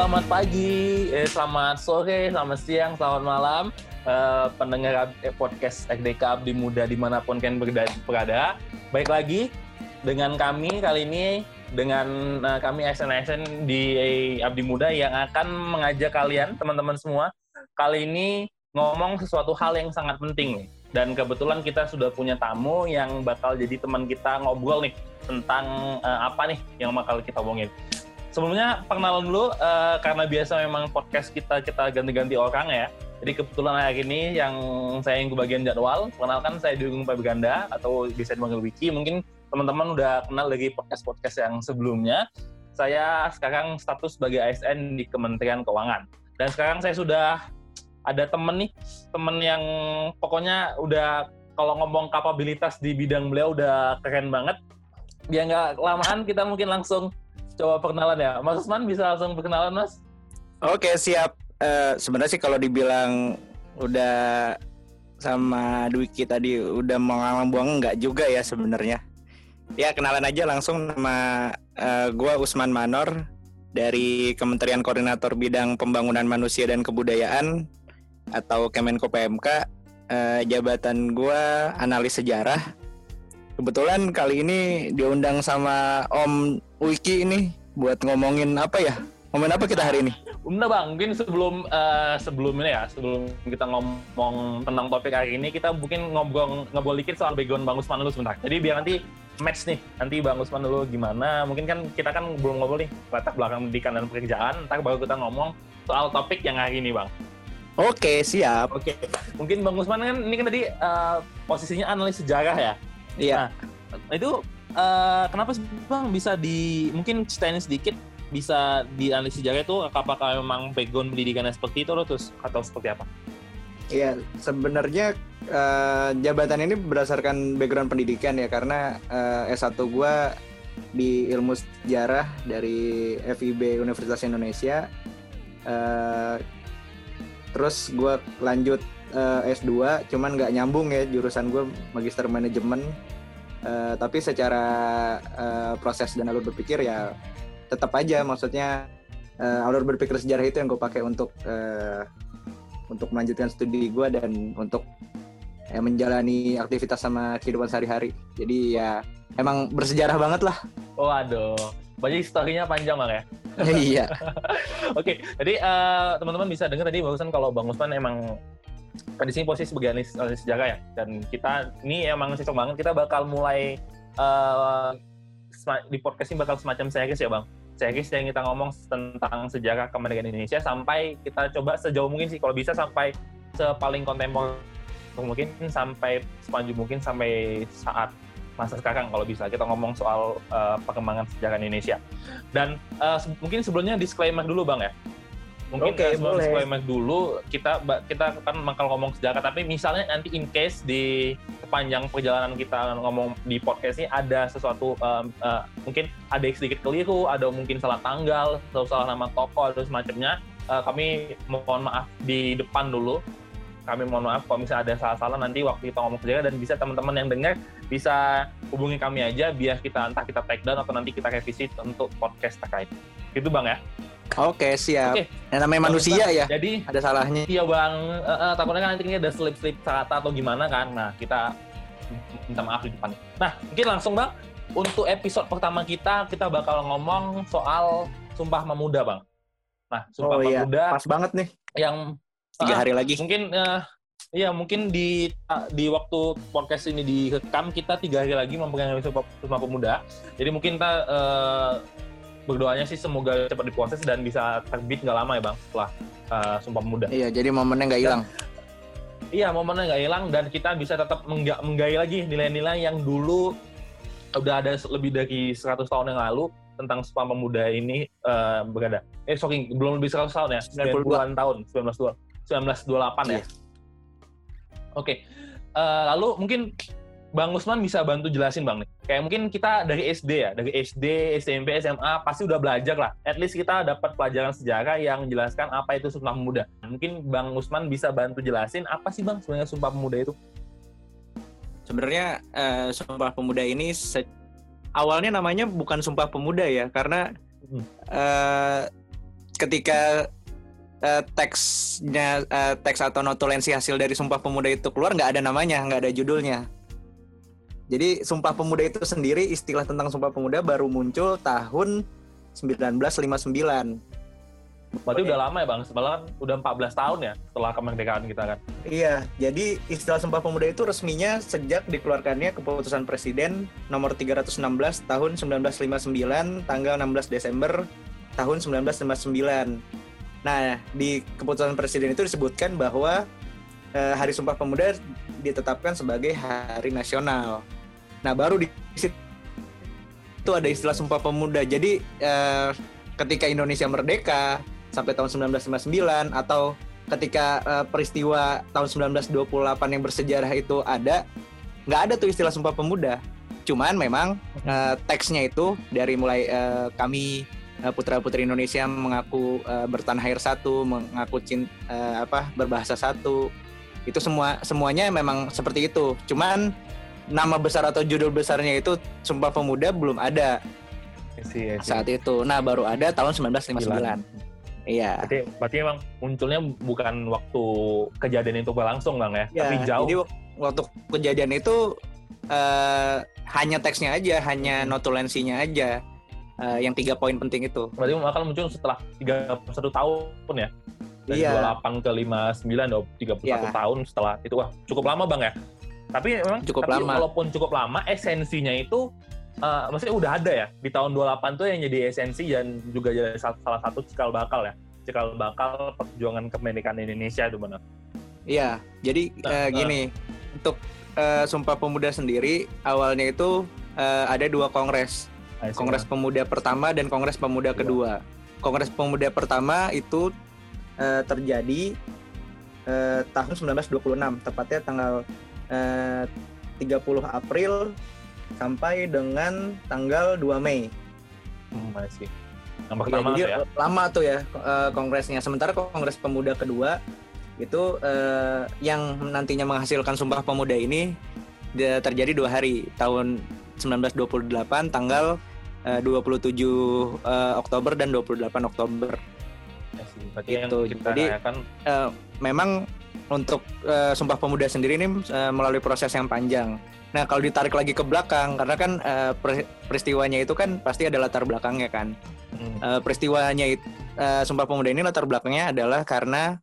selamat pagi, eh, selamat sore, selamat siang, selamat malam. Uh, pendengar eh, podcast FDK Abdi Muda di mana pun kalian berada. Baik lagi dengan kami kali ini, dengan uh, kami SN di Abdi Muda yang akan mengajak kalian, teman-teman semua, kali ini ngomong sesuatu hal yang sangat penting nih. Dan kebetulan kita sudah punya tamu yang bakal jadi teman kita ngobrol nih tentang uh, apa nih yang bakal kita omongin sebelumnya perkenalan dulu uh, karena biasa memang podcast kita kita ganti-ganti orang ya. Jadi kebetulan hari ini yang saya yang kebagian jadwal, kenalkan saya Dukung Pak Ganda atau bisa dipanggil Wiki. Mungkin teman-teman udah kenal lagi podcast-podcast yang sebelumnya. Saya sekarang status sebagai ASN di Kementerian Keuangan. Dan sekarang saya sudah ada temen nih, temen yang pokoknya udah kalau ngomong kapabilitas di bidang beliau udah keren banget. Biar nggak lamaan, kita mungkin langsung coba perkenalan ya. Mas Usman bisa langsung perkenalan, Mas? Oke, siap. Uh, Sebenarnya sih kalau dibilang udah sama Dwiki tadi udah mengalang buang enggak juga ya sebenarnya. Ya kenalan aja langsung nama uh, gua Usman Manor dari Kementerian Koordinator Bidang Pembangunan Manusia dan Kebudayaan atau Kemenko PMK. Uh, jabatan gua analis sejarah Kebetulan kali ini diundang sama Om Wiki ini buat ngomongin apa ya? Ngomongin apa kita hari ini? Bener bang, mungkin sebelum uh, sebelum ini ya, sebelum kita ngomong tentang topik hari ini, kita mungkin ngobrol ngobrol dikit soal background Bang Usman dulu sebentar. Jadi biar nanti match nih, nanti Bang Usman dulu gimana? Mungkin kan kita kan belum ngobrol nih latar belakang pendidikan dan pekerjaan, ntar baru kita ngomong soal topik yang hari ini bang. Oke, siap. Oke, mungkin Bang Usman kan ini kan tadi uh, posisinya analis sejarah ya. Iya. Nah, itu uh, kenapa sih bang bisa di mungkin ceritain sedikit bisa dianalisis sejarah itu apakah memang background pendidikannya seperti itu terus atau seperti apa? Iya, sebenarnya uh, jabatan ini berdasarkan background pendidikan ya karena uh, S1 gue di ilmu sejarah dari FIB Universitas Indonesia. Uh, terus gue lanjut uh, S2 cuman nggak nyambung ya jurusan gue magister manajemen uh, tapi secara uh, proses dan alur berpikir ya tetap aja. Maksudnya uh, alur berpikir sejarah itu yang gue pakai untuk uh, untuk melanjutkan studi gue dan untuk ya, menjalani aktivitas sama kehidupan sehari-hari. Jadi ya emang bersejarah banget lah. Waduh banyak historinya panjang bang ya? Iya. Oke okay, jadi uh, teman-teman bisa dengar tadi barusan kalau bang Usman emang di sini posisi sebagai analis, analis sejarah ya. Dan kita ini emang cocok banget. Kita bakal mulai uh, di podcast ini bakal semacam series ya bang. Series yang kita ngomong tentang sejarah kemerdekaan Indonesia sampai kita coba sejauh mungkin sih. Kalau bisa sampai sepaling kontemporer mungkin sampai sepanjang mungkin sampai saat masa sekarang kalau bisa. Kita ngomong soal uh, perkembangan sejarah Indonesia. Dan uh, mungkin sebelumnya disclaimer dulu bang ya mungkin okay, sebelum disclaimer dulu kita kita kan bakal ngomong sejarah tapi misalnya nanti in case di sepanjang perjalanan kita ngomong di podcast ini ada sesuatu um, uh, mungkin ada sedikit keliru ada mungkin salah tanggal atau salah nama toko atau semacamnya uh, kami mohon maaf di depan dulu. Kami mohon maaf kalau misalnya ada salah-salah nanti waktu kita ngomong sejarah dan bisa teman-teman yang dengar bisa hubungi kami aja biar kita entah kita take down atau nanti kita revisi untuk podcast terkait. Itu bang ya Oke siap. Oke. Yang namanya manusia ya. Jadi ada salahnya. Iya bang. Uh, uh, takutnya kan nanti ini ada slip-slip kata atau gimana kan. Nah kita minta maaf di depan. Nah mungkin langsung bang. Untuk episode pertama kita kita bakal ngomong soal Sumpah Pemuda bang. Nah Sumpah oh, iya. Pemuda. Pas banget nih. Yang tiga hari lagi. Mungkin uh, Iya mungkin di di waktu podcast ini direkam kita tiga hari lagi memperingati Sumpah Pemuda. Jadi mungkin kita uh, berdoanya sih semoga cepat diproses dan bisa terbit nggak lama ya bang setelah uh, Sumpah Pemuda. Iya, jadi momennya nggak hilang. Iya, momennya nggak hilang dan kita bisa tetap mengga menggali lagi nilai-nilai yang dulu udah ada lebih dari 100 tahun yang lalu tentang Sumpah Pemuda ini uh, berada. Eh, sorry, belum lebih 100 tahun ya, 90-an tahun, 1928 1928 ya. Iya. Oke. Okay. Uh, eh, lalu mungkin Bang Usman bisa bantu jelasin Bang nih. Kayak mungkin kita dari SD ya, dari SD, SMP, SMA pasti udah belajar lah. At least kita dapat pelajaran sejarah yang menjelaskan apa itu Sumpah Pemuda. Mungkin Bang Usman bisa bantu jelasin apa sih Bang sebenarnya Sumpah Pemuda itu? Sebenarnya uh, Sumpah Pemuda ini awalnya namanya bukan Sumpah Pemuda ya, karena uh, ketika uh, teksnya uh, teks atau notulensi hasil dari Sumpah Pemuda itu keluar nggak ada namanya, nggak ada judulnya. Jadi Sumpah Pemuda itu sendiri istilah tentang Sumpah Pemuda baru muncul tahun 1959. Berarti udah lama ya Bang, sebenarnya kan udah 14 tahun ya setelah kemerdekaan kita kan. Iya, jadi istilah Sumpah Pemuda itu resminya sejak dikeluarkannya keputusan Presiden nomor 316 tahun 1959 tanggal 16 Desember tahun 1959. Nah, di keputusan Presiden itu disebutkan bahwa eh, Hari Sumpah Pemuda ditetapkan sebagai hari nasional. Nah, baru di situ itu ada istilah Sumpah Pemuda. Jadi eh, ketika Indonesia merdeka, sampai tahun 1959 atau ketika uh, peristiwa tahun 1928 yang bersejarah itu ada nggak ada tuh istilah Sumpah Pemuda. Cuman memang uh, teksnya itu dari mulai uh, kami uh, putra putri Indonesia mengaku uh, bertanah air satu mengaku cinta uh, apa berbahasa satu. Itu semua semuanya memang seperti itu. Cuman nama besar atau judul besarnya itu Sumpah Pemuda belum ada saat itu nah baru ada tahun 1959 Iya. Berarti, berarti emang munculnya bukan waktu kejadian itu berlangsung bang ya, ya tapi jauh. Jadi waktu kejadian itu uh, hanya teksnya aja, hanya notulensinya aja. Uh, yang tiga poin penting itu. Berarti bakal muncul setelah tiga satu tahun ya? Dari iya. 28 ke 59, 31 ya. tahun setelah itu. Wah, cukup lama bang ya? Tapi memang cukup tapi lama. walaupun cukup lama, esensinya itu uh, maksudnya udah ada ya di tahun 28 tuh yang jadi esensi dan juga jadi salah satu cikal bakal ya cikal bakal perjuangan kemerdekaan Indonesia itu benar. Iya, jadi nah, uh, gini uh, untuk uh, Sumpah Pemuda sendiri awalnya itu uh, ada dua kongres, Kongres Pemuda pertama dan Kongres Pemuda kedua. Kongres Pemuda pertama itu uh, terjadi uh, tahun 1926, tepatnya tanggal uh, 30 April sampai dengan tanggal 2 Mei. Hmm, masih. Yang pertama ya, ya? lama tuh ya uh, kongresnya. Sementara kongres pemuda kedua itu uh, yang nantinya menghasilkan Sumpah Pemuda ini terjadi dua hari tahun 1928 tanggal uh, 27 uh, Oktober dan 28 Oktober. Ya, itu. Jadi uh, memang untuk uh, Sumpah Pemuda sendiri ini uh, melalui proses yang panjang. Nah, kalau ditarik lagi ke belakang, karena kan uh, peristiwanya itu kan pasti ada latar belakangnya kan. Hmm. Uh, peristiwanya uh, Sumpah Pemuda ini latar belakangnya adalah karena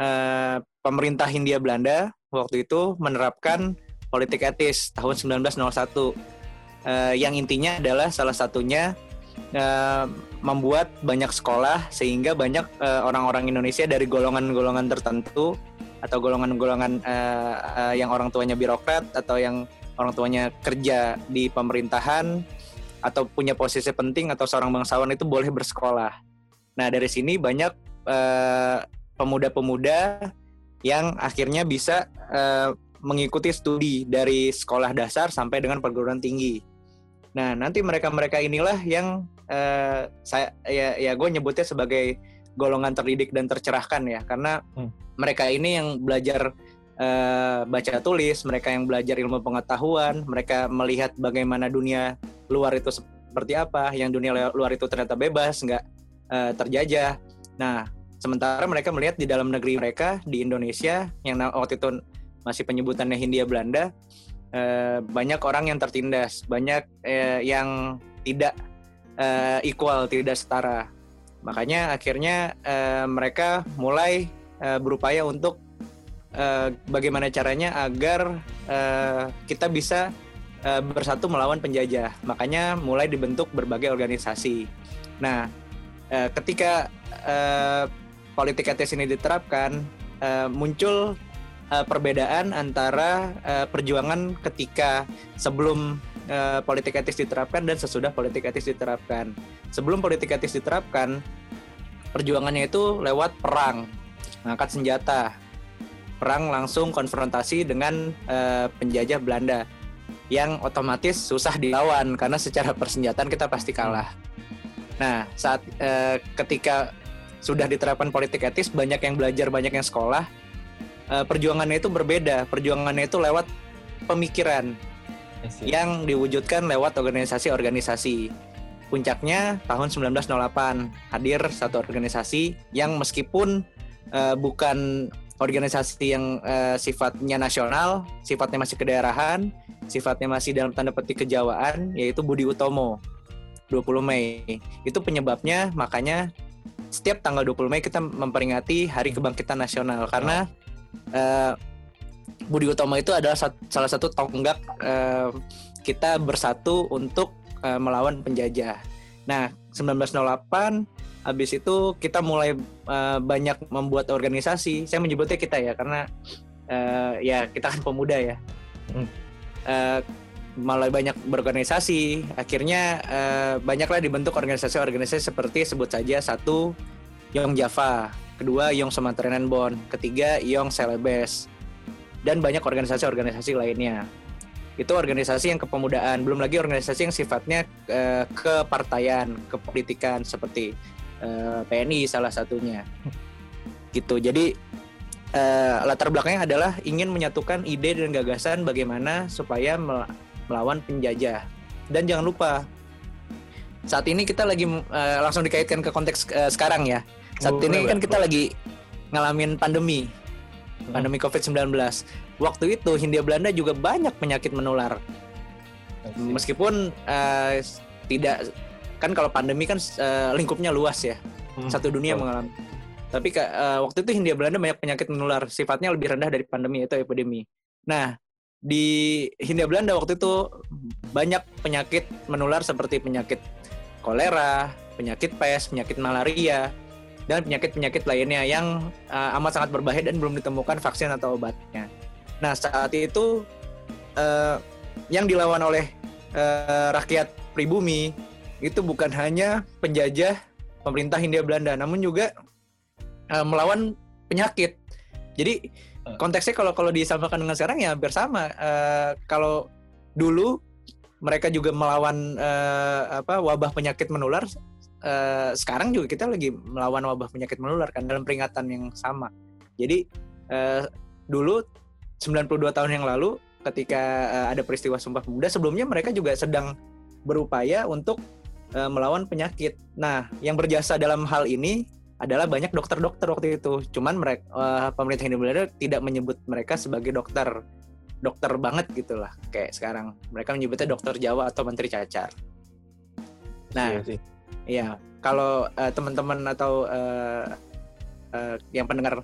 uh, pemerintah Hindia Belanda waktu itu menerapkan politik etis tahun 1901 uh, yang intinya adalah salah satunya uh, membuat banyak sekolah sehingga banyak orang-orang uh, Indonesia dari golongan-golongan tertentu atau golongan-golongan uh, uh, yang orang tuanya birokrat atau yang orang tuanya kerja di pemerintahan atau punya posisi penting atau seorang bangsawan itu boleh bersekolah. Nah dari sini banyak pemuda pemuda-pemuda yang akhirnya bisa uh, mengikuti studi dari sekolah dasar sampai dengan perguruan tinggi. Nah nanti mereka-mereka inilah yang uh, saya ya ya gue nyebutnya sebagai golongan terdidik dan tercerahkan ya karena hmm mereka ini yang belajar uh, baca tulis, mereka yang belajar ilmu pengetahuan, mereka melihat bagaimana dunia luar itu seperti apa, yang dunia luar itu ternyata bebas, nggak uh, terjajah. Nah, sementara mereka melihat di dalam negeri mereka di Indonesia yang waktu itu masih penyebutannya Hindia Belanda, uh, banyak orang yang tertindas, banyak uh, yang tidak uh, equal, tidak setara. Makanya akhirnya uh, mereka mulai uh, berupaya untuk uh, bagaimana caranya agar uh, kita bisa uh, bersatu melawan penjajah. Makanya mulai dibentuk berbagai organisasi. Nah, uh, ketika uh, politik etis ini diterapkan, uh, muncul uh, perbedaan antara uh, perjuangan ketika sebelum uh, politik etis diterapkan dan sesudah politik etis diterapkan. Sebelum politik etis diterapkan, perjuangannya itu lewat perang mengangkat senjata, perang langsung konfrontasi dengan uh, penjajah Belanda yang otomatis susah dilawan karena secara persenjataan kita pasti kalah. Nah, saat uh, ketika sudah diterapkan politik etis, banyak yang belajar, banyak yang sekolah, uh, perjuangannya itu berbeda. Perjuangannya itu lewat pemikiran yang diwujudkan lewat organisasi-organisasi. puncaknya tahun 1908 hadir satu organisasi yang meskipun uh, bukan organisasi yang uh, sifatnya nasional, sifatnya masih kedaerahan, sifatnya masih dalam tanda petik kejawaan, yaitu Budi Utomo. 20 Mei. Itu penyebabnya makanya setiap tanggal 20 Mei kita memperingati Hari Kebangkitan Nasional karena uh, Budi Utomo itu adalah salah satu tonggak uh, kita bersatu untuk uh, melawan penjajah. Nah, 1908 habis itu kita mulai uh, banyak membuat organisasi. Saya menyebutnya kita ya karena uh, ya kita kan pemuda ya. Uh, mulai banyak berorganisasi. Akhirnya uh, banyaklah dibentuk organisasi-organisasi seperti sebut saja satu Yong Java, kedua Yong Sumatera Bon, ketiga Yong Celebes, dan banyak organisasi-organisasi lainnya. Itu organisasi yang kepemudaan belum lagi organisasi yang sifatnya uh, kepartaian kepolitikan seperti uh, eh, PNI salah satunya. Gitu. Jadi uh, latar belakangnya adalah ingin menyatukan ide dan gagasan bagaimana supaya melawan penjajah. Dan jangan lupa saat ini kita lagi uh, langsung dikaitkan ke konteks uh, sekarang ya. Saat oh, ini kan kita lagi ngalamin pandemi pandemi COVID-19 waktu itu Hindia Belanda juga banyak penyakit menular. Meskipun uh, tidak kan kalau pandemi kan uh, lingkupnya luas ya, hmm. satu dunia oh. mengalami. Tapi uh, waktu itu Hindia Belanda banyak penyakit menular, sifatnya lebih rendah dari pandemi itu epidemi. Nah di Hindia Belanda waktu itu banyak penyakit menular seperti penyakit kolera, penyakit pes, penyakit malaria, dan penyakit-penyakit lainnya yang uh, amat sangat berbahaya dan belum ditemukan vaksin atau obatnya. Nah saat itu uh, yang dilawan oleh uh, rakyat pribumi itu bukan hanya penjajah pemerintah Hindia Belanda, namun juga uh, melawan penyakit. Jadi konteksnya kalau kalau disamakan dengan sekarang ya hampir sama. Uh, kalau dulu mereka juga melawan uh, apa wabah penyakit menular, uh, sekarang juga kita lagi melawan wabah penyakit menular kan dalam peringatan yang sama. Jadi uh, dulu 92 tahun yang lalu ketika uh, ada peristiwa Sumpah Pemuda sebelumnya mereka juga sedang berupaya untuk uh, melawan penyakit. Nah, yang berjasa dalam hal ini adalah banyak dokter-dokter waktu itu. Cuman mereka uh, pemerintah Indonesia tidak menyebut mereka sebagai dokter dokter banget gitulah kayak sekarang. Mereka menyebutnya dokter Jawa atau menteri cacar. Nah, iya, sih. Iya kalau uh, teman-teman atau uh, uh, yang pendengar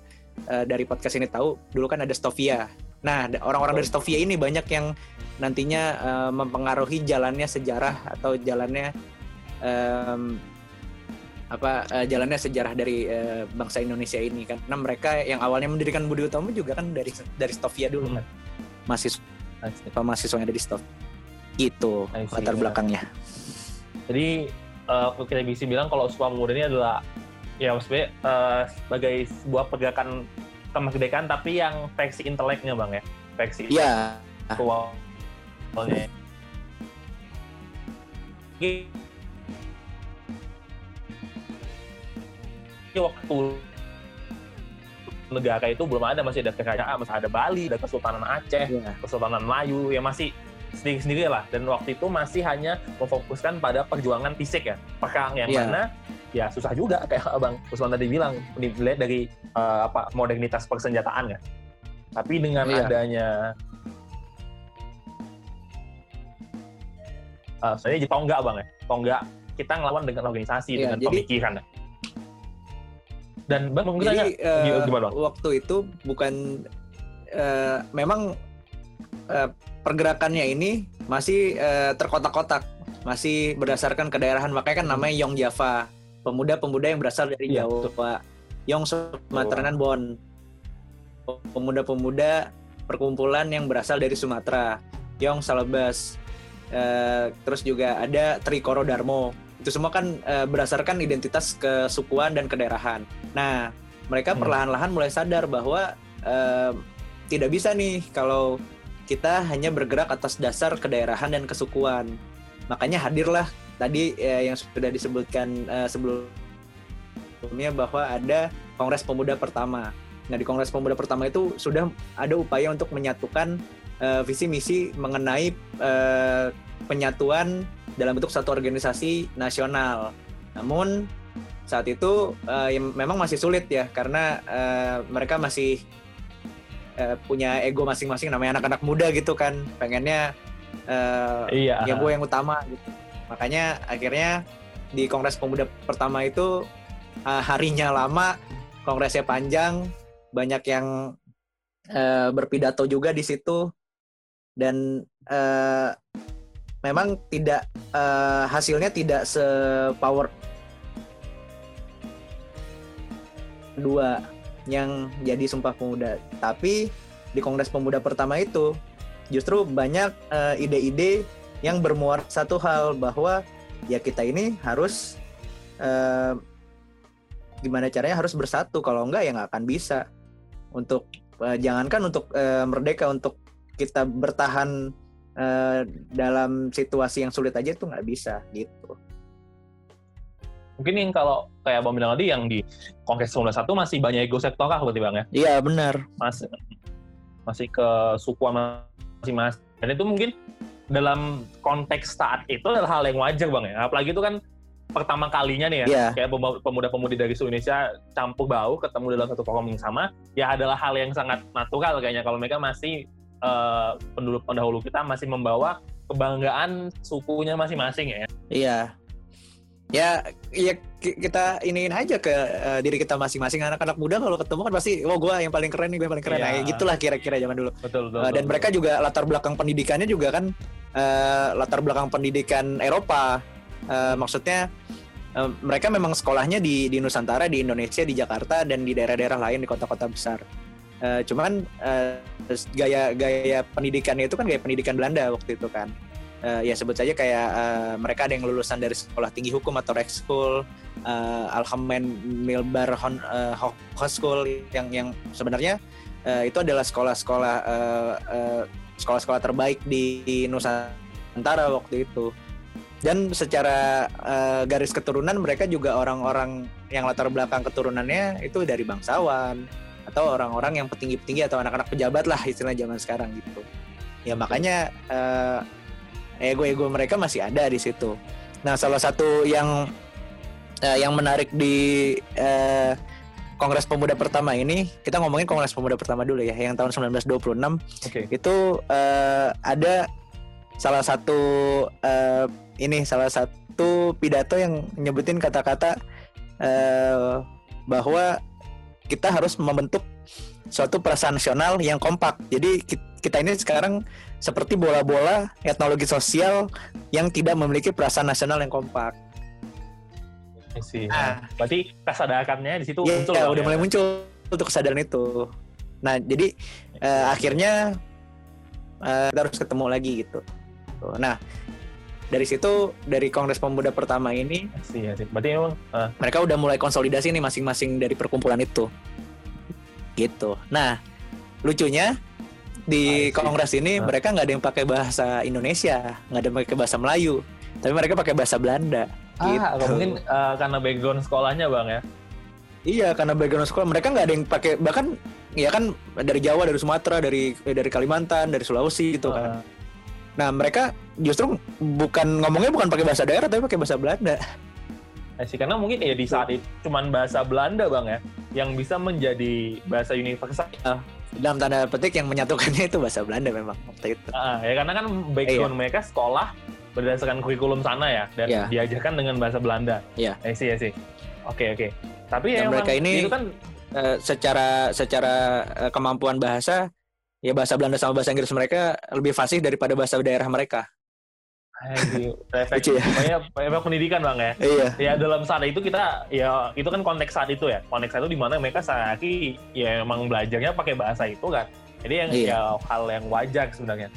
uh, dari podcast ini tahu, dulu kan ada Stovia. Nah, orang-orang dari Stovia ini banyak yang nantinya uh, mempengaruhi jalannya sejarah atau jalannya um, apa uh, jalannya sejarah dari uh, bangsa Indonesia ini kan. Karena mereka yang awalnya mendirikan Budi Utomo juga kan dari dari Stovia dulu kan. Mahasiswa mahasiswa yang ada di Stov. Itu latar belakangnya. Jadi uh, kita bisa bilang kalau Sumpah Pemuda ini adalah ya maksudnya uh, sebagai sebuah pergerakan kemerdekaan tapi yang versi inteleknya bang ya versi iya yeah. ini waktu negara itu belum ada masih ada kerajaan masih ada Bali ada Kesultanan Aceh yeah. Kesultanan Melayu yang masih sendiri-sendiri lah dan waktu itu masih hanya memfokuskan pada perjuangan fisik ya perang yang yeah. mana ya susah juga kayak abang Usman tadi bilang dilihat dari uh, apa modernitas persenjataan ya tapi dengan iya. adanya uh, saya jadi tonggak bang ya tonggak kita ngelawan dengan organisasi iya, dengan jadi, pemikiran ya. dan bang mungkin jadi, uh, gimana bang? waktu itu bukan uh, memang uh, pergerakannya ini masih uh, terkotak-kotak masih berdasarkan kedaerahan makanya kan namanya Yong Java pemuda-pemuda yang berasal dari ya, Jawa, Yong Sumatera oh. Bon, pemuda-pemuda perkumpulan yang berasal dari Sumatera, Yong Salabas, uh, terus juga ada Trikoro Darmo. Itu semua kan uh, berdasarkan identitas kesukuan dan kedaerahan. Nah, mereka hmm. perlahan-lahan mulai sadar bahwa uh, tidak bisa nih kalau kita hanya bergerak atas dasar kedaerahan dan kesukuan. Makanya hadirlah tadi ya, yang sudah disebutkan uh, sebelumnya bahwa ada Kongres Pemuda pertama. Nah di Kongres Pemuda pertama itu sudah ada upaya untuk menyatukan uh, visi misi mengenai uh, penyatuan dalam bentuk satu organisasi nasional. Namun saat itu uh, ya memang masih sulit ya karena uh, mereka masih uh, punya ego masing-masing namanya anak-anak muda gitu kan. Pengennya uh, iya. ya gue yang utama gitu. Makanya akhirnya di kongres pemuda pertama itu uh, harinya lama kongresnya panjang banyak yang uh, berpidato juga di situ. Dan uh, memang tidak uh, hasilnya tidak sepower. Dua yang jadi Sumpah Pemuda. Tapi di Kongres Pemuda pertama itu justru banyak uh, ide-ide yang bermuara satu hal bahwa ya kita ini harus uh, gimana caranya harus bersatu. Kalau enggak ya nggak akan bisa. Untuk uh, jangankan untuk uh, merdeka untuk kita bertahan uh, dalam situasi yang sulit aja itu nggak bisa gitu mungkin yang kalau kayak Bang bilang tadi yang di Kongres 91 masih banyak ego sektoral berarti Bang ya? Iya benar. Masih masih ke sukuan masing-masing. Dan itu mungkin dalam konteks saat itu adalah hal yang wajar Bang ya. Apalagi itu kan pertama kalinya nih ya, yeah. kayak pemuda-pemudi dari Indonesia campur bau ketemu dalam satu forum yang sama, ya adalah hal yang sangat natural kayaknya kalau mereka masih uh, penduduk pendahulu kita masih membawa kebanggaan sukunya masing-masing ya. Iya, ya ya kita iniin aja ke uh, diri kita masing-masing. Anak-anak muda kalau ketemu kan pasti oh gue yang paling keren nih gue yang paling keren. Yeah. nah, gitulah kira-kira zaman dulu. Betul, betul, uh, dan betul, mereka betul. juga latar belakang pendidikannya juga kan uh, latar belakang pendidikan Eropa. Uh, maksudnya uh, mereka memang sekolahnya di di Nusantara di Indonesia di Jakarta dan di daerah-daerah lain di kota-kota besar. Uh, cuman uh, gaya gaya pendidikannya itu kan gaya pendidikan Belanda waktu itu kan uh, ya sebut saja kayak uh, mereka ada yang lulusan dari sekolah tinggi hukum atau School, uh, Algemen Milbar Hon, uh, School yang yang sebenarnya uh, itu adalah sekolah-sekolah uh, uh, sekolah-sekolah terbaik di Nusantara waktu itu. Dan secara uh, garis keturunan mereka juga orang-orang yang latar belakang keturunannya itu dari bangsawan atau orang-orang yang petinggi-petinggi atau anak-anak pejabat lah istilah zaman sekarang gitu. Ya makanya uh, ego-ego mereka masih ada di situ. Nah, salah satu yang uh, yang menarik di uh, Kongres Pemuda pertama ini, kita ngomongin Kongres Pemuda pertama dulu ya, yang tahun 1926. Okay. Itu uh, ada salah satu uh, ini salah satu pidato yang nyebutin kata-kata uh, bahwa kita harus membentuk suatu perasaan nasional yang kompak. Jadi kita ini sekarang seperti bola-bola etnologi sosial yang tidak memiliki perasaan nasional yang kompak. Sih. Nah, berarti kesadarannya di situ ya, muncul. Ya, udah ya? mulai muncul untuk kesadaran itu. Nah, jadi uh, akhirnya uh, kita harus ketemu lagi gitu. Nah, dari situ dari Kongres Pemuda pertama ini, sih, sih. berarti memang uh. mereka udah mulai konsolidasi nih masing-masing dari perkumpulan itu. Gitu. Nah, lucunya di kongres ini uh. mereka nggak ada yang pakai bahasa Indonesia, nggak ada yang pakai bahasa Melayu, tapi mereka pakai bahasa Belanda. Ah, gitu. mungkin uh, karena background sekolahnya bang ya? Iya, karena background sekolah mereka nggak ada yang pakai bahkan ya kan dari Jawa, dari Sumatera, dari dari Kalimantan, dari Sulawesi gitu uh. kan. Nah mereka justru bukan ngomongnya bukan pakai bahasa daerah tapi pakai bahasa Belanda. Nah, sih karena mungkin ya di saat itu cuman bahasa Belanda bang ya yang bisa menjadi bahasa universal. Uh, dalam tanda petik yang menyatukannya itu bahasa Belanda memang waktu itu. Uh, ya karena kan background iya. mereka sekolah berdasarkan kurikulum sana ya dan yeah. diajarkan dengan bahasa Belanda. Iya. Yeah. sih, sih. Oke, oke. Tapi ya mereka ini itu kan uh, secara secara uh, kemampuan bahasa ya bahasa Belanda sama bahasa Inggris mereka lebih fasih daripada bahasa daerah mereka efek ya? efek pendidikan bang ya. Iya. Ya dalam saat itu kita ya itu kan konteks saat itu ya. Konteks saat itu di mana mereka saat ya emang belajarnya pakai bahasa itu kan. Jadi yang iya. ya hal yang wajar sebenarnya.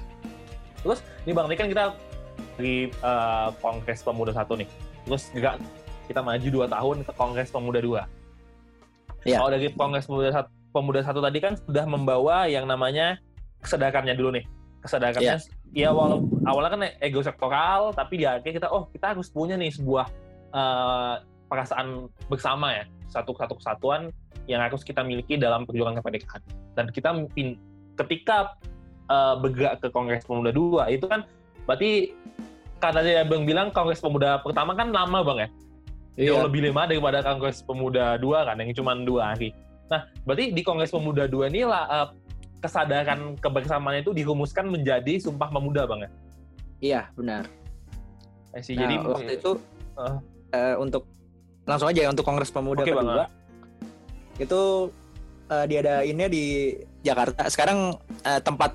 Terus ini bang ini kan kita di uh, Kongres Pemuda satu nih. Terus juga kita maju dua tahun ke Kongres Pemuda dua. Iya. Kalau dari Kongres Pemuda satu, Pemuda satu tadi kan sudah membawa yang namanya kesadarannya dulu nih kesadarannya yeah. ya walau awalnya kan ego sektoral tapi di akhirnya kita oh kita harus punya nih sebuah uh, perasaan bersama ya satu satu kesatuan yang harus kita miliki dalam perjuangan kemerdekaan dan kita ketika uh, bergerak ke Kongres Pemuda dua itu kan berarti kata dia Bang bilang Kongres Pemuda pertama kan lama Bang ya. Iya. Jauh lebih lama daripada Kongres Pemuda dua kan yang cuma dua hari. Nah, berarti di Kongres Pemuda dua ini lah eh, kesadaran kebersamaan itu dirumuskan menjadi Sumpah Pemuda Bang ya. Iya, benar. Nah, Jadi waktu itu eh, eh, untuk langsung aja ya untuk Kongres Pemuda Bang. kedua itu eh, diadainnya di Jakarta. Sekarang eh, tempat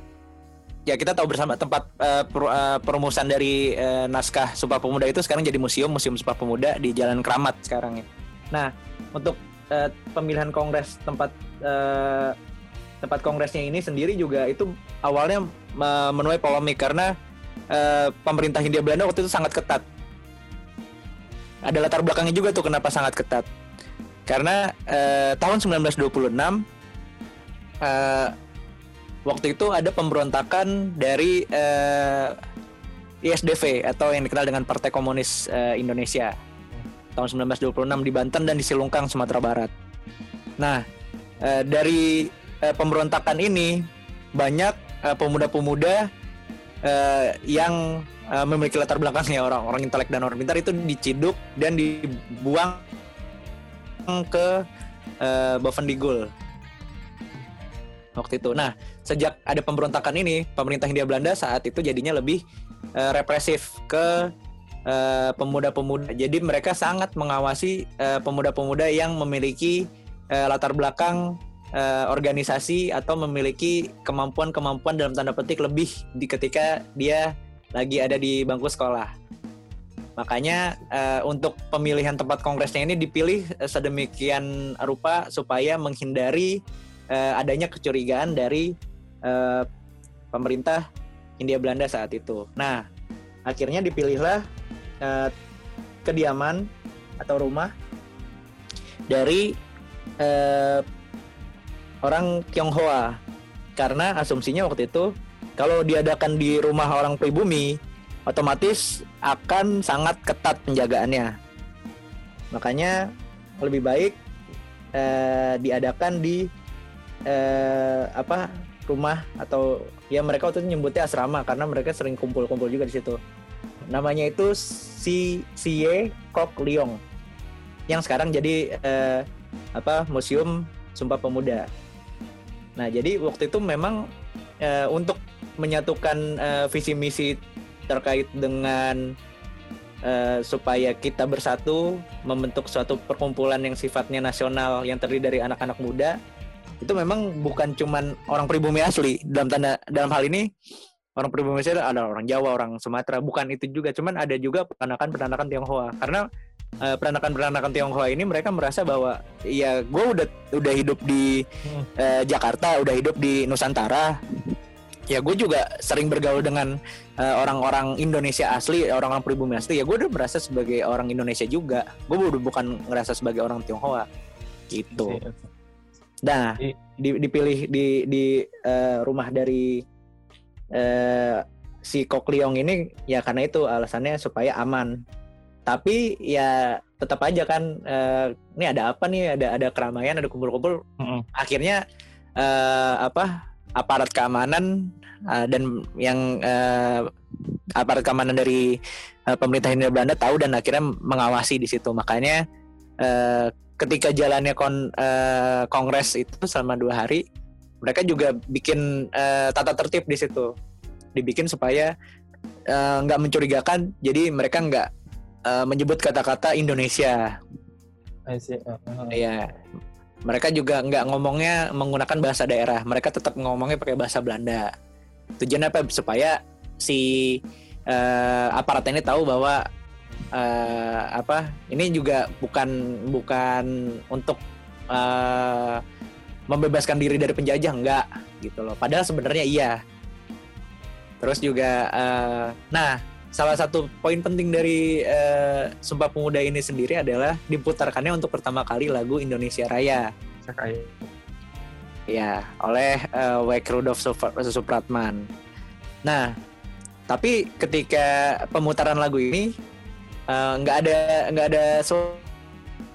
ya kita tahu bersama tempat per- eh, perumusan dari eh, naskah Sumpah Pemuda itu sekarang jadi museum Museum Sumpah Pemuda di Jalan Keramat sekarang ya. Nah untuk eh, pemilihan Kongres tempat eh, tempat kongresnya ini sendiri juga itu awalnya me- menuai polemik karena eh, pemerintah Hindia Belanda waktu itu sangat ketat ada latar belakangnya juga tuh kenapa sangat ketat. Karena eh, tahun 1926 eh, waktu itu ada pemberontakan dari eh, ISDV atau yang dikenal dengan Partai Komunis eh, Indonesia. Tahun 1926 di Banten dan di Silungkang Sumatera Barat. Nah, eh, dari eh, pemberontakan ini banyak eh, pemuda-pemuda eh, yang eh, memiliki latar belakangnya orang-orang intelek dan orang pintar itu diciduk dan dibuang ke eh, Bovendigul waktu itu. Nah, sejak ada pemberontakan ini, pemerintah Hindia Belanda saat itu jadinya lebih eh, represif ke eh, pemuda-pemuda. Jadi mereka sangat mengawasi eh, pemuda-pemuda yang memiliki eh, latar belakang eh, organisasi atau memiliki kemampuan-kemampuan dalam tanda petik lebih di ketika dia lagi ada di bangku sekolah. Makanya eh, untuk pemilihan tempat kongresnya ini dipilih eh, sedemikian rupa supaya menghindari eh, adanya kecurigaan dari eh, pemerintah Hindia Belanda saat itu. Nah, akhirnya dipilihlah eh, kediaman atau rumah dari eh, orang Tionghoa. Karena asumsinya waktu itu kalau diadakan di rumah orang pribumi otomatis akan sangat ketat penjagaannya. Makanya lebih baik eh, diadakan di eh, apa rumah atau ya mereka waktu itu nyebutnya asrama karena mereka sering kumpul-kumpul juga di situ. Namanya itu si Sie Kok Leong yang sekarang jadi eh, apa museum Sumpah Pemuda Nah, jadi waktu itu memang eh, untuk menyatukan eh, visi misi terkait dengan eh, supaya kita bersatu membentuk suatu perkumpulan yang sifatnya nasional yang terdiri dari anak-anak muda itu memang bukan cuman orang pribumi asli. Dalam tanda dalam hal ini orang pribumi asli ada orang Jawa, orang Sumatera, bukan itu juga, cuman ada juga peranakan-peranakan Tionghoa. Karena eh, peranakan-peranakan Tionghoa ini mereka merasa bahwa ya gue udah udah hidup di Hmm. eh, Jakarta, udah hidup di Nusantara. Ya gue juga sering bergaul dengan eh, orang-orang Indonesia asli, orang-orang pribumi asli. Ya gue udah merasa sebagai orang Indonesia juga. Gue udah bukan ngerasa sebagai orang Tionghoa gitu. Nah, I- di- dipilih di di eh, rumah dari eh, si Kok Leong ini ya karena itu alasannya supaya aman. Tapi ya tetap aja kan eh, ini ada apa nih? Ada ada keramaian, ada kumpul-kumpul. Mm-mm. Akhirnya eh, apa? aparat keamanan eh, dan yang eh, aparat keamanan dari eh, pemerintah Hindia Belanda tahu dan akhirnya mengawasi di situ. Makanya eh, ketika jalannya kon, eh, kongres itu selama dua hari, mereka juga bikin eh, tata tertib di situ, dibikin supaya nggak mencurigakan. Jadi mereka nggak eh, menyebut kata-kata Indonesia. I see. Uh, uh. Iya. Mereka juga nggak ngomongnya menggunakan bahasa daerah. Mereka tetap ngomongnya pakai bahasa Belanda. Tujuannya apa? Supaya si eh, aparat ini tahu bahwa eh, apa ini juga bukan bukan untuk eh, membebaskan diri dari penjajah enggak gitu loh. Padahal sebenarnya iya. Terus juga eh, nah salah satu poin penting dari eh, Sumpah Pemuda ini sendiri adalah diputarkannya untuk pertama kali lagu Indonesia Raya Sakai. ya oleh eh, Wake Rudolf Sup- Supratman. Nah, tapi ketika pemutaran lagu ini eh, nggak ada nggak ada so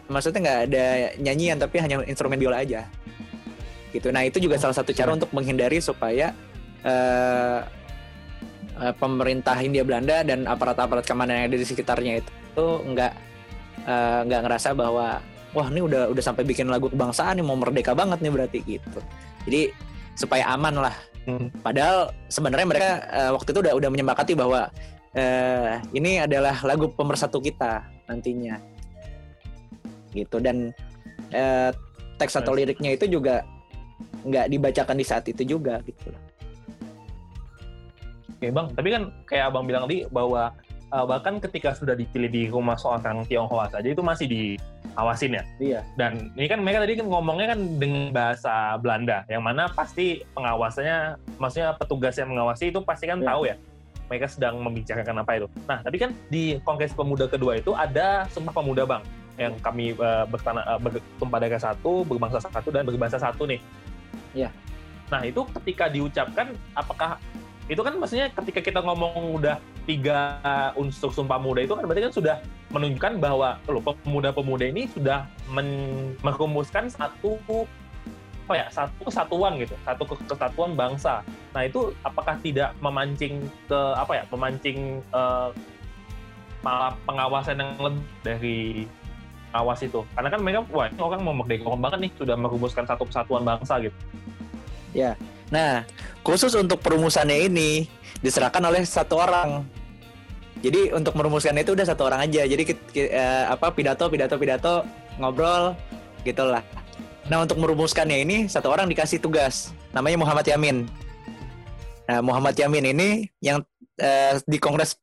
maksudnya nggak ada nyanyian tapi hanya instrumen biola aja gitu. Nah itu juga salah satu cara untuk menghindari supaya eh, uh, pemerintah Hindia Belanda dan aparat-aparat keamanan yang ada di sekitarnya itu, itu nggak uh, nggak ngerasa bahwa wah ini udah udah sampai bikin lagu kebangsaan nih mau merdeka banget nih berarti gitu. Jadi supaya aman lah. Hmm. Padahal sebenarnya mereka uh, waktu itu udah udah menyepakati bahwa uh, ini adalah lagu pemersatu kita nantinya. Gitu dan uh, teks atau liriknya itu juga nggak dibacakan di saat itu juga gitu loh. Oke bang, tapi kan kayak abang bilang tadi bahwa uh, bahkan ketika sudah dipilih di rumah seorang Tionghoa saja itu masih diawasin ya. Iya. Dan ini kan mereka tadi kan ngomongnya kan dengan bahasa Belanda, yang mana pasti pengawasannya, maksudnya petugas yang mengawasi itu pasti kan iya. tahu ya mereka sedang membicarakan apa itu. Nah, tapi kan di Kongres Pemuda kedua itu ada Sumpah Pemuda Bang yang kami uh, bertanah uh, bertumpah darah satu, berbangsa satu dan berbahasa satu nih. Iya. Nah itu ketika diucapkan, apakah itu kan maksudnya ketika kita ngomong udah tiga unsur sumpah muda itu kan berarti kan sudah menunjukkan bahwa loh pemuda-pemuda ini sudah men satu apa ya satu kesatuan gitu satu kesatuan bangsa. Nah itu apakah tidak memancing ke apa ya memancing uh, malah pengawasan yang lebih dari awas itu? Karena kan mereka wah orang mau merdeka banget nih sudah merumuskan satu kesatuan bangsa gitu. Ya nah khusus untuk perumusannya ini diserahkan oleh satu orang. Jadi untuk merumuskan itu udah satu orang aja. Jadi eh, apa pidato pidato pidato ngobrol gitulah. Nah untuk merumuskannya ini satu orang dikasih tugas. Namanya Muhammad Yamin. Nah Muhammad Yamin ini yang eh, di kongres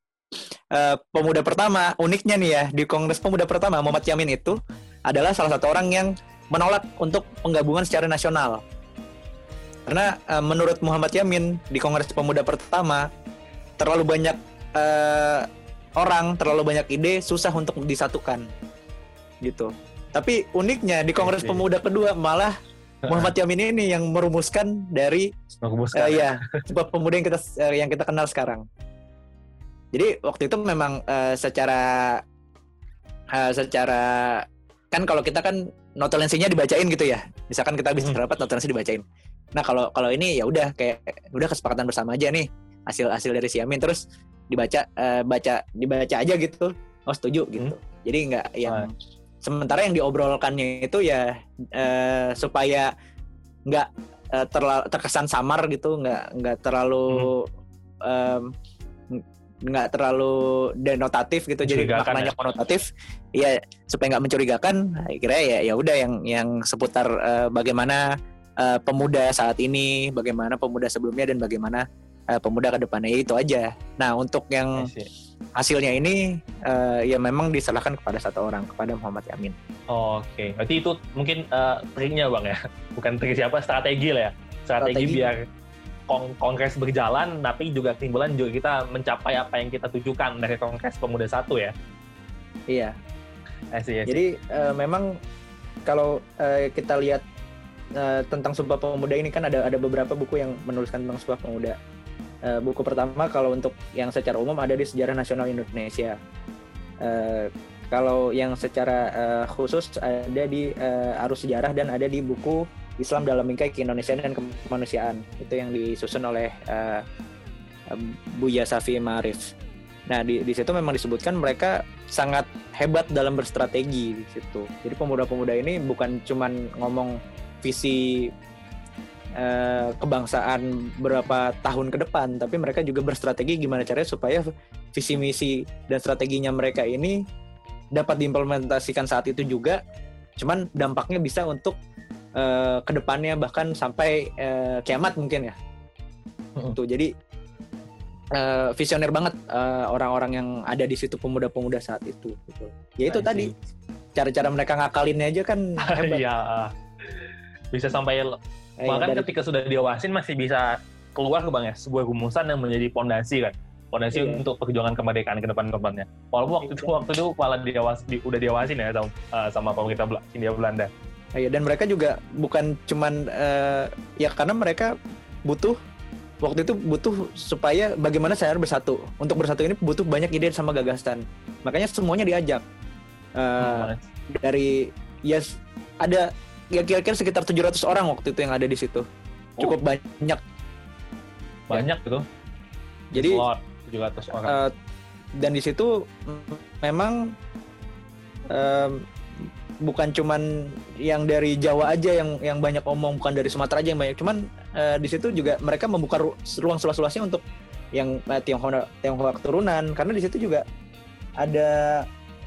uh, pemuda pertama uniknya nih ya di Kongres Pemuda pertama Muhammad Yamin itu adalah salah satu orang yang menolak untuk penggabungan secara nasional. Karena uh, menurut Muhammad Yamin di Kongres Pemuda pertama terlalu banyak uh, orang, terlalu banyak ide, susah untuk disatukan. Gitu. Tapi uniknya di Kongres Pemuda kedua malah Muhammad Yamin ini yang merumuskan dari merumuskan. Uh, ya, sebuah pemuda yang kita uh, yang kita kenal sekarang. Jadi waktu itu memang uh, secara uh, secara kan kalau kita kan notulensinya dibacain gitu ya. Misalkan kita habis hmm. rapat notulensi dibacain. Nah, kalau kalau ini ya udah kayak udah kesepakatan bersama aja nih hasil-hasil dari si Amin terus dibaca uh, baca dibaca aja gitu. Oh, setuju gitu. Hmm. Jadi nggak yang oh. sementara yang diobrolkannya itu ya uh, supaya nggak uh, terkesan samar gitu, nggak nggak terlalu hmm. um, nggak terlalu denotatif gitu jadi maknanya ya? konotatif ya supaya nggak mencurigakan kira ya ya udah yang yang seputar uh, bagaimana uh, pemuda saat ini bagaimana pemuda sebelumnya dan bagaimana uh, pemuda ke depannya itu aja nah untuk yang hasilnya ini uh, ya memang diserahkan kepada satu orang kepada Muhammad Yamin oh, oke okay. berarti itu mungkin uh, triknya bang ya bukan trik siapa strategi lah ya strategi, strategi. biar kong kongres berjalan, tapi juga kesimpulan juga kita mencapai apa yang kita tujukan dari kongres pemuda satu ya. Iya. See, Jadi uh, memang kalau uh, kita lihat uh, tentang Sumpah Pemuda ini kan ada ada beberapa buku yang menuliskan tentang Sumpah Pemuda. Uh, buku pertama kalau untuk yang secara umum ada di Sejarah Nasional Indonesia. Uh, kalau yang secara uh, khusus ada di uh, Arus Sejarah dan ada di buku Islam dalam bingkai keindonesiaan dan kemanusiaan itu yang disusun oleh uh, Buya Safi Marif. Nah di, di situ memang disebutkan mereka sangat hebat dalam berstrategi di situ. Jadi pemuda-pemuda ini bukan cuman ngomong visi uh, kebangsaan berapa tahun ke depan, tapi mereka juga berstrategi gimana caranya supaya visi misi dan strateginya mereka ini dapat diimplementasikan saat itu juga. Cuman dampaknya bisa untuk uh, ke depannya bahkan sampai uh, kiamat mungkin ya. Hmm. Tuh jadi uh, visioner banget orang-orang uh, yang ada di situ pemuda-pemuda saat itu gitu. Ya itu tadi cara-cara mereka ngakalinnya aja kan hebat. Iya. Bisa sampai eh, bahkan dari... ketika sudah diawasin masih bisa keluar ke bang ya sebuah rumusan yang menjadi pondasi kan fondasi iya. untuk perjuangan kemerdekaan ke depan depannya. Walaupun waktu itu iya. waktu itu malah diawas di, udah diawasin ya sama, uh, sama pemerintah Hindia Belanda. Ya, dan mereka juga bukan cuman uh, ya karena mereka butuh waktu itu butuh supaya bagaimana saya bersatu. Untuk bersatu ini butuh banyak ide sama gagasan. Makanya semuanya diajak. Uh, hmm. dari yes, ada ya kira-kira sekitar 700 orang waktu itu yang ada di situ. Cukup oh. banyak. Banyak ya. gitu. Jadi Slot, 700 orang. eh, dan di situ memang em, bukan cuman yang dari Jawa aja yang yang banyak omong, bukan dari Sumatera aja yang banyak. Cuman eh, di situ juga mereka membuka ru- ruang seluas-luasnya untuk yang eh, Tionghoa Tionghoa keturunan karena di situ juga ada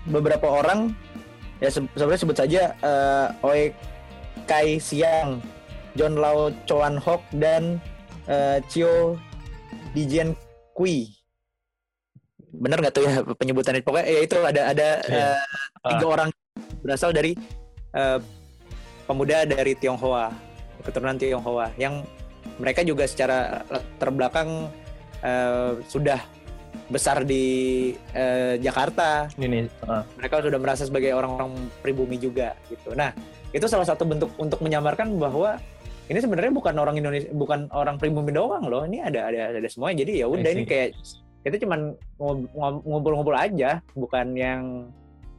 beberapa orang ya se- sebenarnya sebut saja eh, Oi Kai Siang, John Lau Choan Hock dan eh, Chio Dijian Kui. Bener nggak tuh ya penyebutannya? Pokoknya ya itu ada ada Iya. eh, tiga orang berasal dari eh, pemuda dari Tionghoa, keturunan Tionghoa yang mereka juga secara latar belakang eh, sudah besar di eh, Jakarta. Ini nih, eh, Mereka sudah merasa sebagai orang-orang pribumi juga gitu. Nah, itu salah satu bentuk untuk menyamarkan bahwa ini sebenarnya bukan orang Indonesia, bukan orang pribumi doang loh. Ini ada ada ada semuanya. Jadi ya udah ini kayak kita cuman ngumpul-ngumpul aja, bukan yang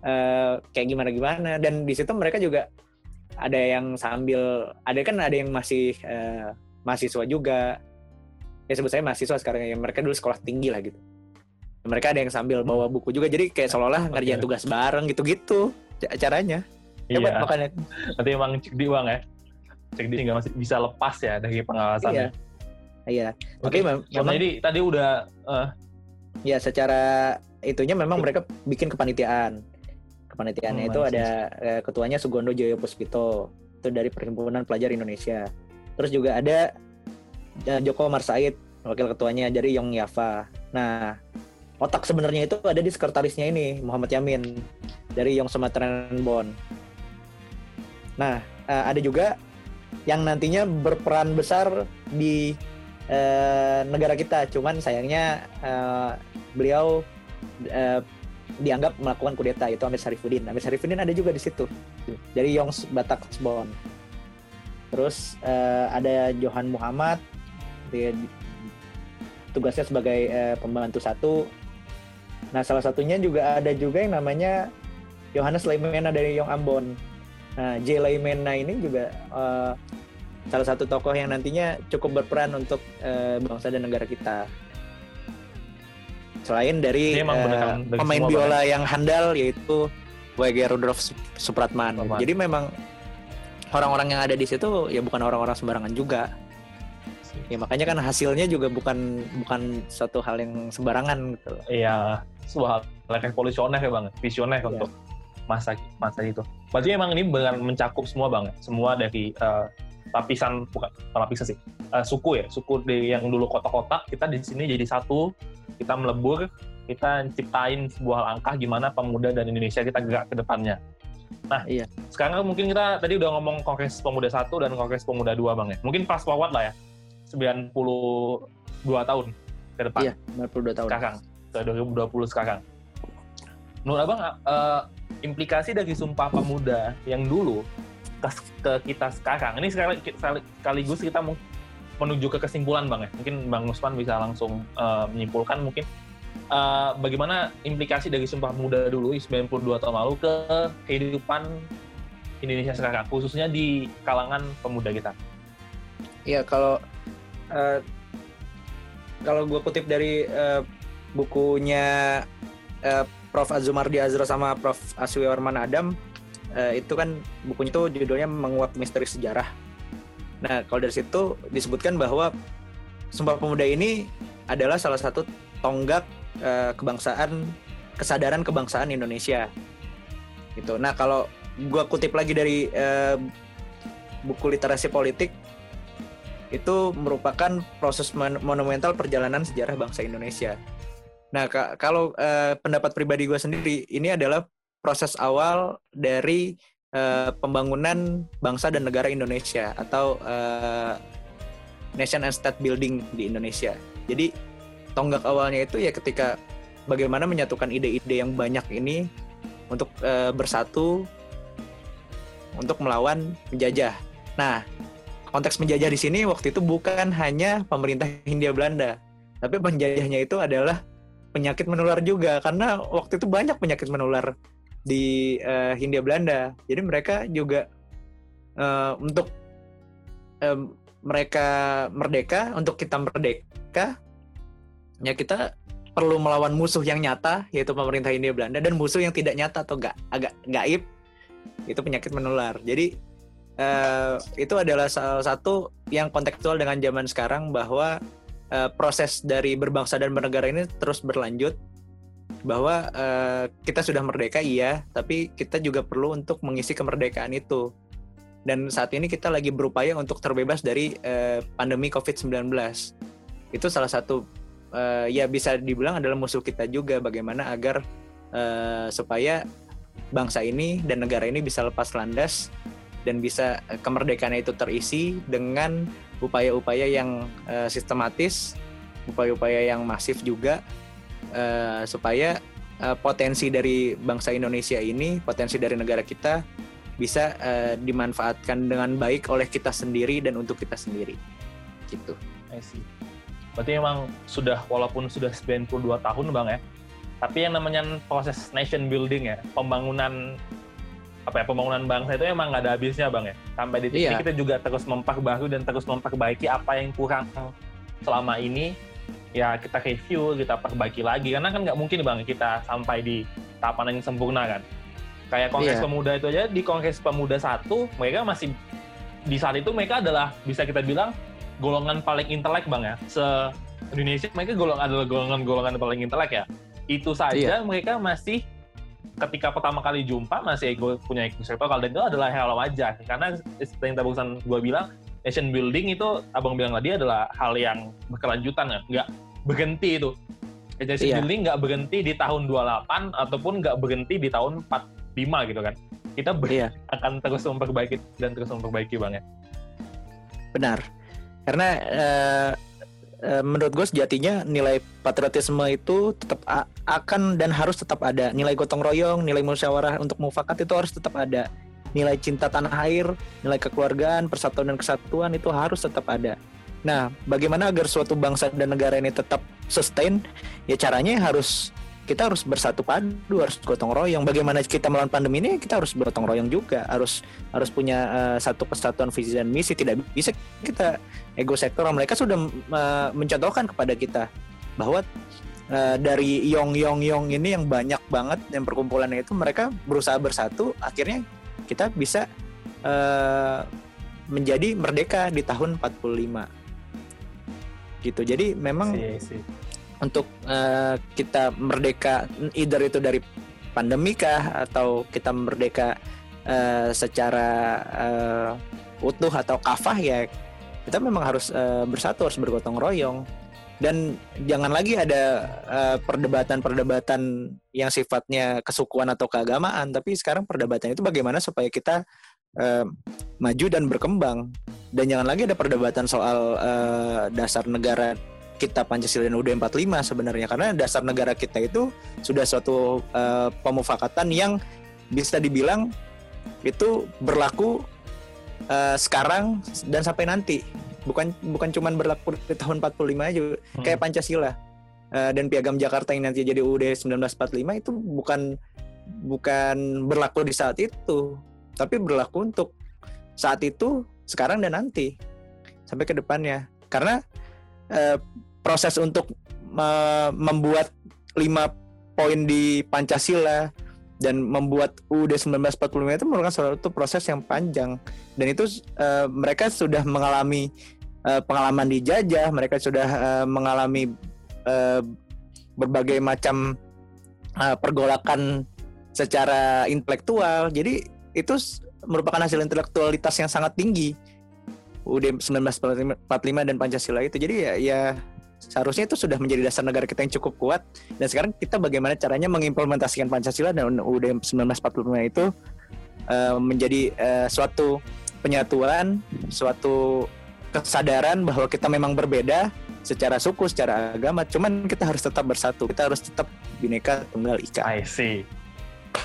eh, kayak gimana-gimana. Dan di situ mereka juga ada yang sambil ada kan ada yang masih eh, mahasiswa juga. Ya sebut saya mahasiswa sekarang ya. Mereka dulu sekolah tinggi lah gitu. Mereka ada yang sambil bawa buku juga. Jadi kayak seolah-olah ngerjain tugas bareng gitu-gitu ca- caranya. Hebat iya. makanya. Nanti emang cek di uang ya. Cek di nggak masih bisa lepas ya dari pengawasan. Iya. Iya. Oke. So, memang jadi tadi udah eh, ya secara itunya memang mereka bikin kepanitiaan. Kepanitiaannya Hmm, itu ada eh, ketuanya Sugondo Joyo Puspito. Itu dari Perhimpunan Pelajar Indonesia. Terus juga ada eh, Joko Marsaid, wakil ketuanya dari Yong Yava. Nah, otak sebenarnya itu ada di sekretarisnya ini, Muhammad Yamin dari Yong Sumatera Bon. Nah, eh, ada juga yang nantinya berperan besar di eh, negara kita. Cuman sayangnya eh, beliau eh, dianggap melakukan kudeta itu Amir Sarifuddin. Amir Sarifuddin ada juga di situ. Dari Yongs Batak Bon. Terus eh, ada Johan Muhammad dia di- tugasnya sebagai eh, pembantu satu. Nah, salah satunya juga ada juga yang namanya Yohanes Leimena dari Yong Ambon. Nah, J. Leimena ini juga eh, salah satu tokoh yang nantinya cukup berperan untuk eh, bangsa dan negara kita. Selain dari dari pemain biola yang handal yaitu W.G. Rudolf Sup- Supratman. Supratman. Jadi memang orang-orang yang ada di situ ya bukan orang-orang sembarangan juga. Ya makanya kan hasilnya juga bukan bukan suatu hal yang sembarangan gitu. Iya, sebuah hal yang revolusioner ya bang, visioner Iya. untuk masa masa itu. Berarti emang ini benar mencakup semua bang, ya? semua dari eh, lapisan bukan lapisan sih, eh, suku ya, suku di yang dulu kotak-kotak kita di sini jadi satu, kita melebur, kita ciptain sebuah langkah gimana pemuda dan Indonesia kita gerak ke depannya. Nah, Iya. sekarang mungkin kita tadi udah ngomong Kongres Pemuda satu dan Kongres Pemuda dua bang ya. Mungkin fast forward lah ya, 92 tahun ke depan Iya, 92 tahun. sekarang ke 2020 sekarang. Menurut abang eh, implikasi dari Sumpah Pemuda yang dulu ke, ke kita sekarang ini sekali- sekaligus kita menuju ke kesimpulan bang ya. Mungkin bang Usman bisa langsung eh, menyimpulkan mungkin eh, bagaimana implikasi dari Sumpah Pemuda dulu 92 tahun lalu ke kehidupan Indonesia sekarang khususnya di kalangan pemuda kita. Iya kalau eh, kalau gue kutip dari eh, bukunya eh, Prof Azumardi Azra sama Prof Aswiwarman Adam eh, itu kan bukunya itu judulnya menguak misteri sejarah. Nah kalau dari situ disebutkan bahwa Sumpah Pemuda ini adalah salah satu tonggak eh, kebangsaan kesadaran kebangsaan Indonesia. Gitu. Nah kalau gue kutip lagi dari eh, buku literasi politik itu merupakan proses mon- monumental perjalanan sejarah bangsa Indonesia. Nah, ka- kalau eh, pendapat pribadi gue sendiri, ini adalah proses awal dari eh, pembangunan bangsa dan negara Indonesia atau eh, nation and state building di Indonesia. Jadi tonggak awalnya itu ya ketika bagaimana menyatukan ide-ide yang banyak ini untuk eh, bersatu untuk melawan penjajah. Nah, konteks menjajah di sini waktu itu bukan hanya pemerintah Hindia Belanda, tapi penjajahnya itu adalah penyakit menular juga karena waktu itu banyak penyakit menular di eh, Hindia Belanda. Jadi mereka juga eh, untuk em, mereka merdeka, untuk kita merdeka, ya kita perlu melawan musuh yang nyata yaitu pemerintah Hindia Belanda dan musuh yang tidak nyata atau gak agak gaib itu penyakit menular. Jadi uh, itu adalah salah satu yang kontekstual dengan zaman sekarang bahwa uh, proses dari berbangsa dan bernegara ini terus berlanjut bahwa uh, kita sudah merdeka iya, tapi kita juga perlu untuk mengisi kemerdekaan itu. Dan saat ini kita lagi berupaya untuk terbebas dari uh, pandemi COVID-19. Itu salah satu uh, ya bisa dibilang adalah musuh kita juga bagaimana agar uh, supaya bangsa ini dan negara ini bisa lepas landas dan bisa kemerdekaannya itu terisi dengan upaya-upaya yang uh, sistematis, upaya-upaya yang masif juga uh, supaya uh, potensi dari bangsa Indonesia ini, potensi dari negara kita bisa uh, dimanfaatkan dengan baik oleh kita sendiri dan untuk kita sendiri. Gitu. I see. Berarti memang sudah walaupun sudah 92 tahun Bang ya. Tapi yang namanya proses nation building ya, pembangunan apa ya pembangunan bangsa itu emang nggak ada habisnya bang ya sampai di titik iya. kita juga terus memperbaharui dan terus memperbaiki apa yang kurang selama ini ya kita review kita perbaiki lagi karena kan nggak mungkin bang kita sampai di tahapan yang sempurna kan kayak kongres iya. pemuda itu aja di kongres pemuda satu mereka masih di saat itu mereka adalah bisa kita bilang golongan paling intelek bang ya se Indonesia mereka golongan adalah golongan-golongan paling intelek ya itu saja iya. mereka masih ketika pertama kali jumpa masih ego punya ego sektoral dan itu adalah hal wajar. Karena seperti yang barusan gue bilang nation building itu abang bilang tadi adalah hal yang berkelanjutan ya. Nggak berhenti itu. Nation iya. building nggak berhenti di tahun 28 ataupun nggak berhenti di tahun 45 gitu kan. Kita iya. akan terus memperbaiki dan terus memperbaiki bang ya. Benar. Karena uh, menurut gue sejatinya nilai patriotisme itu tetap akan dan harus tetap ada. Nilai gotong royong nilai musyawarah untuk mufakat itu harus tetap ada. Nilai cinta tanah air nilai kekeluargaan persatuan dan kesatuan itu harus tetap ada. Nah bagaimana agar suatu bangsa dan negara ini tetap sustain? Ya caranya harus kita harus bersatu padu, harus gotong royong. Bagaimana kita melawan pandemi ini, kita harus bergotong royong juga, harus harus punya uh, satu kesatuan visi dan misi. Tidak bisa kita ego sektor. Mereka sudah uh, mencontohkan kepada kita bahwa uh, dari yong yong yong ini yang banyak banget yang perkumpulannya itu mereka berusaha bersatu, akhirnya kita bisa uh, menjadi merdeka di tahun 45 gitu. Jadi memang see, see untuk uh, kita merdeka either itu dari pandemi kah atau kita merdeka uh, secara uh, utuh atau kafah ya kita memang harus uh, bersatu harus bergotong royong. Dan jangan lagi ada perdebatan-perdebatan uh, yang sifatnya kesukuan atau keagamaan tapi sekarang perdebatan itu bagaimana supaya kita uh, maju dan berkembang. Dan jangan lagi ada perdebatan soal uh, dasar negara kita Pancasila dan UUD 45 sebenarnya. Karena dasar negara kita itu sudah suatu uh, pemufakatan yang bisa dibilang itu berlaku uh, sekarang dan sampai nanti. Bukan bukan cuma berlaku di tahun 45 aja hmm. kayak Pancasila. Uh, dan Piagam Jakarta yang nanti jadi UUD 1945 itu bukan bukan berlaku di saat itu. Tapi berlaku untuk saat itu sekarang dan nanti. Sampai ke depannya. Karena uh, proses untuk membuat lima poin di Pancasila dan membuat UUD 1945 itu merupakan suatu proses yang panjang. Dan itu uh, mereka sudah mengalami uh, pengalaman dijajah mereka sudah uh, mengalami uh, berbagai macam uh, pergolakan secara intelektual. Jadi itu merupakan hasil intelektualitas yang sangat tinggi UUD 1945 dan Pancasila itu. Jadi ya ya seharusnya itu sudah menjadi dasar negara kita yang cukup kuat dan sekarang kita bagaimana caranya mengimplementasikan Pancasila dan UUD 1945 itu uh, menjadi uh, suatu penyatuan, suatu kesadaran bahwa kita memang berbeda secara suku, secara agama, cuman kita harus tetap bersatu, kita harus tetap bineka tunggal ika. I see.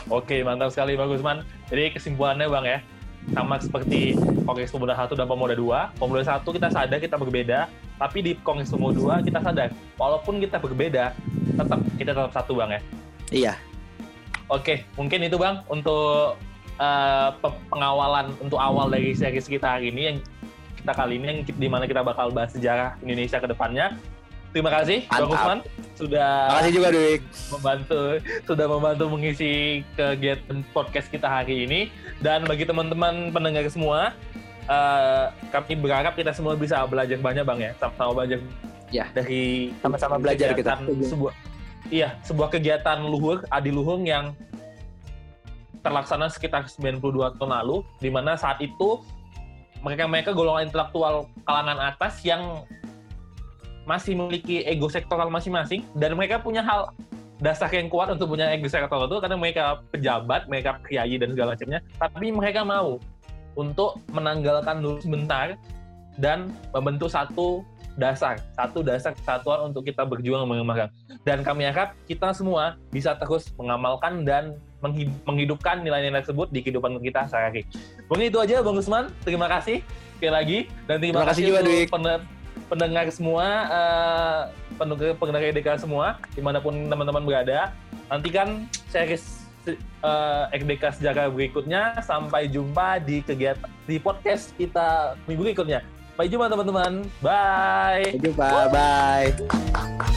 Oke, mantap sekali Bang Gusman. Jadi kesimpulannya Bang ya, sama seperti Kongres Pemuda 1 dan Pemuda 2. Pemuda 1 kita sadar kita berbeda, tapi di Kongres Pemuda 2 kita sadar walaupun kita berbeda, tetap kita tetap satu Bang ya. Iya. Oke, mungkin itu Bang untuk uh, pengawalan untuk awal dari series kita hari ini yang kita kali ini yang di mana kita bakal bahas sejarah Indonesia ke depannya. Terima kasih Bang. Usman sudah Makasih juga Dwik. membantu sudah membantu mengisi kegiatan podcast kita hari ini dan bagi teman-teman pendengar semua eh, kami berharap kita semua bisa belajar banyak bang ya sama-sama belajar Ya. dari Sama-sama belajar kita. sebuah iya sebuah kegiatan luhur adiluhung yang terlaksana sekitar 92 tahun lalu di mana saat itu mereka-mereka golongan intelektual kalangan atas yang masih memiliki ego sektoral masing-masing dan mereka punya hal dasar yang kuat untuk punya ego sektoral itu karena mereka pejabat, mereka kiai dan segala macamnya, tapi mereka mau untuk menanggalkan dulu sebentar dan membentuk satu dasar, satu dasar kesatuan untuk kita berjuang mengembangkan. Dan kami harap kita semua bisa terus mengamalkan dan menghid- menghidupkan nilai-nilai tersebut di kehidupan kita sehari-hari. Mungkin itu aja Bang Usman, terima kasih sekali lagi dan terima, Terima kasih juga, pende- pendengar semua, eh, pendengar EDK semua, di mana pun teman-teman berada. Nantikan series eh, EDK sejarah berikutnya. Sampai jumpa di kegiatan di podcast kita minggu berikutnya. Sampai jumpa teman-teman. Bye. Sampai jumpa. Bye.